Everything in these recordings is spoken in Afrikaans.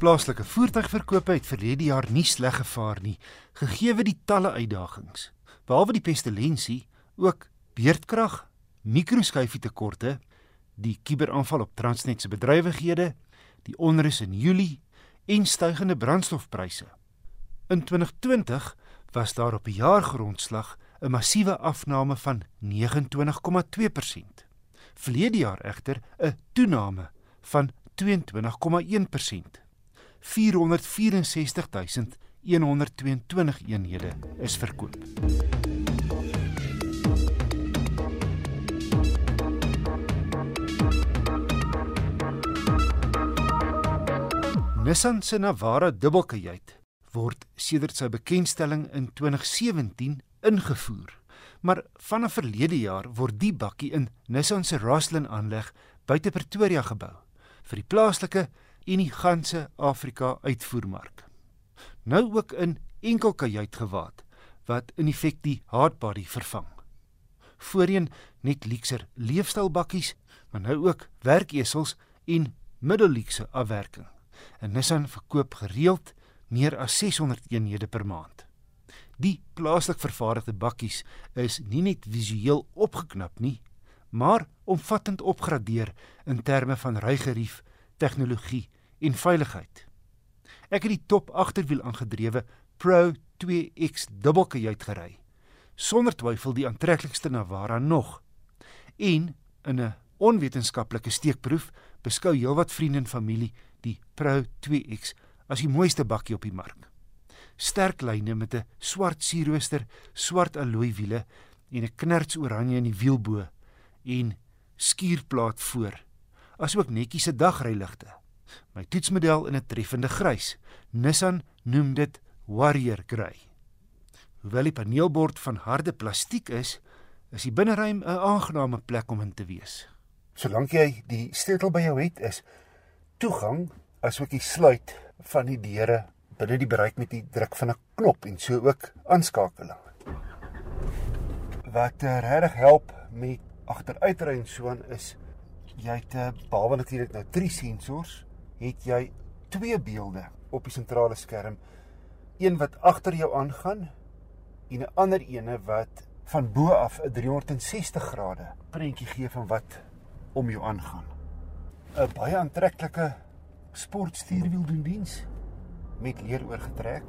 Plaaslike voertuigverkope het verlede jaar nie sleg gevaar nie, gegee die talle uitdagings. Behalwe die pestilensie, ook beerdkrag, mikroskyfie tekorte, die kuberaanval op Transnet se bedrywighede, die onrus in Julie en stygende brandstofpryse. In 2020 was daar op 'n jaargrondslag 'n massiewe afname van 29,2%. Verlede jaar egter 'n toename van 22,1%. 464122 eenhede is verkoop. Nissan se Navara dubbelkajuit word sedert sy bekendstelling in 2017 ingevoer. Maar vanaf verlede jaar word die bakkie in Nissan se Rosslyn aanleg buite Pretoria gebou vir die plaaslike en die ganse Afrika uitvoermark. Nou ook in enkel kajuit gewaad wat in effek die hardbody vervang. Voorheen net luukser leefstylbakkies, maar nou ook werkesels en middelluukse afwerking. En Nissan verkoop gereeld meer as 600 eenhede per maand. Die plaaslik vervaardigde bakkies is nie net visueel opgeknap nie, maar omvattend opgradeer in terme van rygerief, tegnologie en veiligheid. Ek het die top agterwiel aangedrewe Pro 2X dubbelkajuit gery. Sonder twyfel die aantreklikste Navara nog. En in 'n onwetenskaplike steekproef beskou heelwat vriende en familie die Pro 2X as die mooiste bakkie op die mark. Sterk lyne met 'n swart sierrooster, swart alloy wiele en 'n knerts oranje in die wielbo en skuurplaat voor, asook netjiese dagryligte. My toetsmodel in 'n treffende grys. Nissan noem dit Warrior Grey. Hoewel die paneelbord van harde plastiek is, is die binneruim 'n aangename plek om in te wees. Solank jy die sleutel by jou het, is toegang asook die sluit van die deure binne die bereik met die druk van 'n knop en so ook aanskakeling. Wat eh, regtig help met agteruitry en so aan is jy het eh, behalwe natuurlik nou drie sensors, het jy twee beelde op die sentrale skerm. Een wat agter jou aangaan en 'n ander ene wat van bo af 'n 360 grade prentjie gee van wat om jou aangaan. 'n Baie aantreklike sportstuurwiel doen diens met leer oorgetrek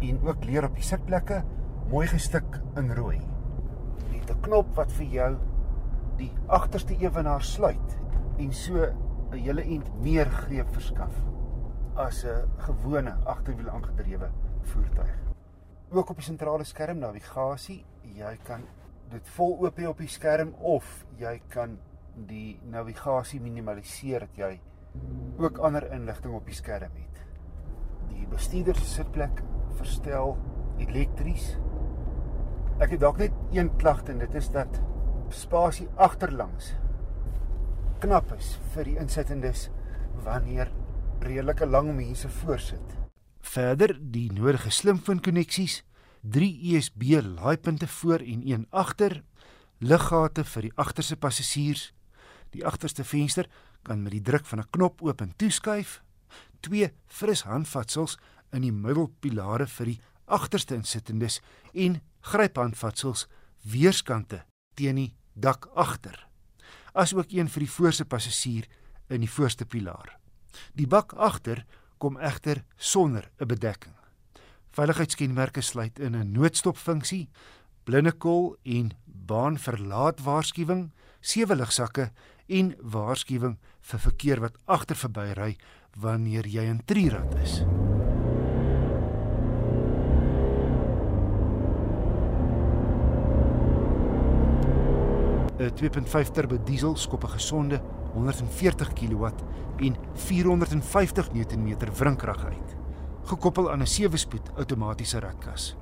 en ook leer op die sitplekke mooi gestik in rooi. Met 'n knop wat vir jou die agterste ewenaar sluit en so 'n hele ent meer greep verskaf as 'n gewone agterwiel aangedrewe voertuig. Ook op die sentrale skerm navigasie, jy kan dit vol oop hê op die skerm of jy kan die navigasie minimaliseer dat jy ook ander inligting op die skerm het. Die bestuurder se sitplek verstel elektries. Ek het dalk net een klagte en dit is dat spasie agterlangs knap is vir die insittendes wanneer redelike lang mense voorsit. Verder die nodige slimfoon-koneksies, 3 USB laaipunte voor en een agter, liggate vir die agterste passasiers. Die agterste venster kan met die druk van 'n knop oop en toeskuif. Twee fris handvatsels in die middelpilare vir die agterste insittendes en gryphandvatsels weerskante teen die dak agter. Asook een vir die voorste passasier in die voorste pilaar. Die bak agter kom egter sonder 'n bedekking. Veiligheidskenmerke sluit in 'n noodstopfunksie, blindekol en baanverlaat waarskuwing, sewe ligsakke en waarskuwing vir verkeer wat agter verby ry wanneer jy in trirad is. Die 2.5 turbo diesel skop 'n gesonde 140 kW en 450 Nm wrinkrag uit, gekoppel aan 'n 7-spoed outomatiese ratkas.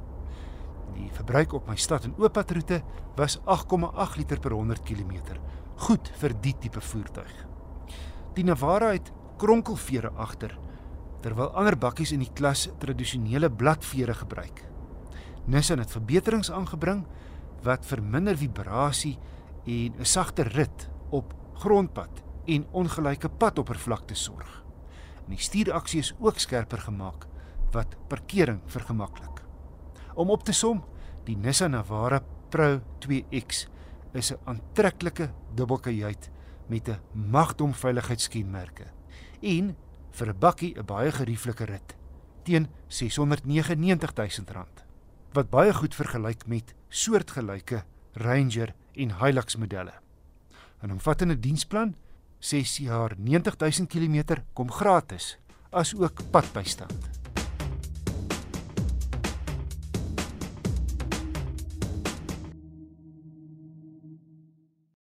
Die verbruik op my stad en ooppadroete was 8,8 liter per 100 km. Goed vir die tipe voertuig. Die Navara het kronkelvere agter terwyl ander bakkies in die klas tradisionele bladvere gebruik. Nissan het verbeterings aangebring wat vir minder vibrasie en 'n sagter rit op grondpad en ongelyke padoppervlakte sorg. Die stuuraksie is ook skerper gemaak wat parkering vergemaklik. Om op te som, die Nissan Navara Pro 2X is 'n aantreklike dubbelkajuit met 'n magdom veiligheidsskienmerke en vir 'n bakkie 'n baie gerieflike rit teen R699 000 wat baie goed vergelyk met soortgelyke Ranger en Hilux modelle. 'n Omvattende diensplan, 6 jaar 90000 km kom gratis, as ook padbystand.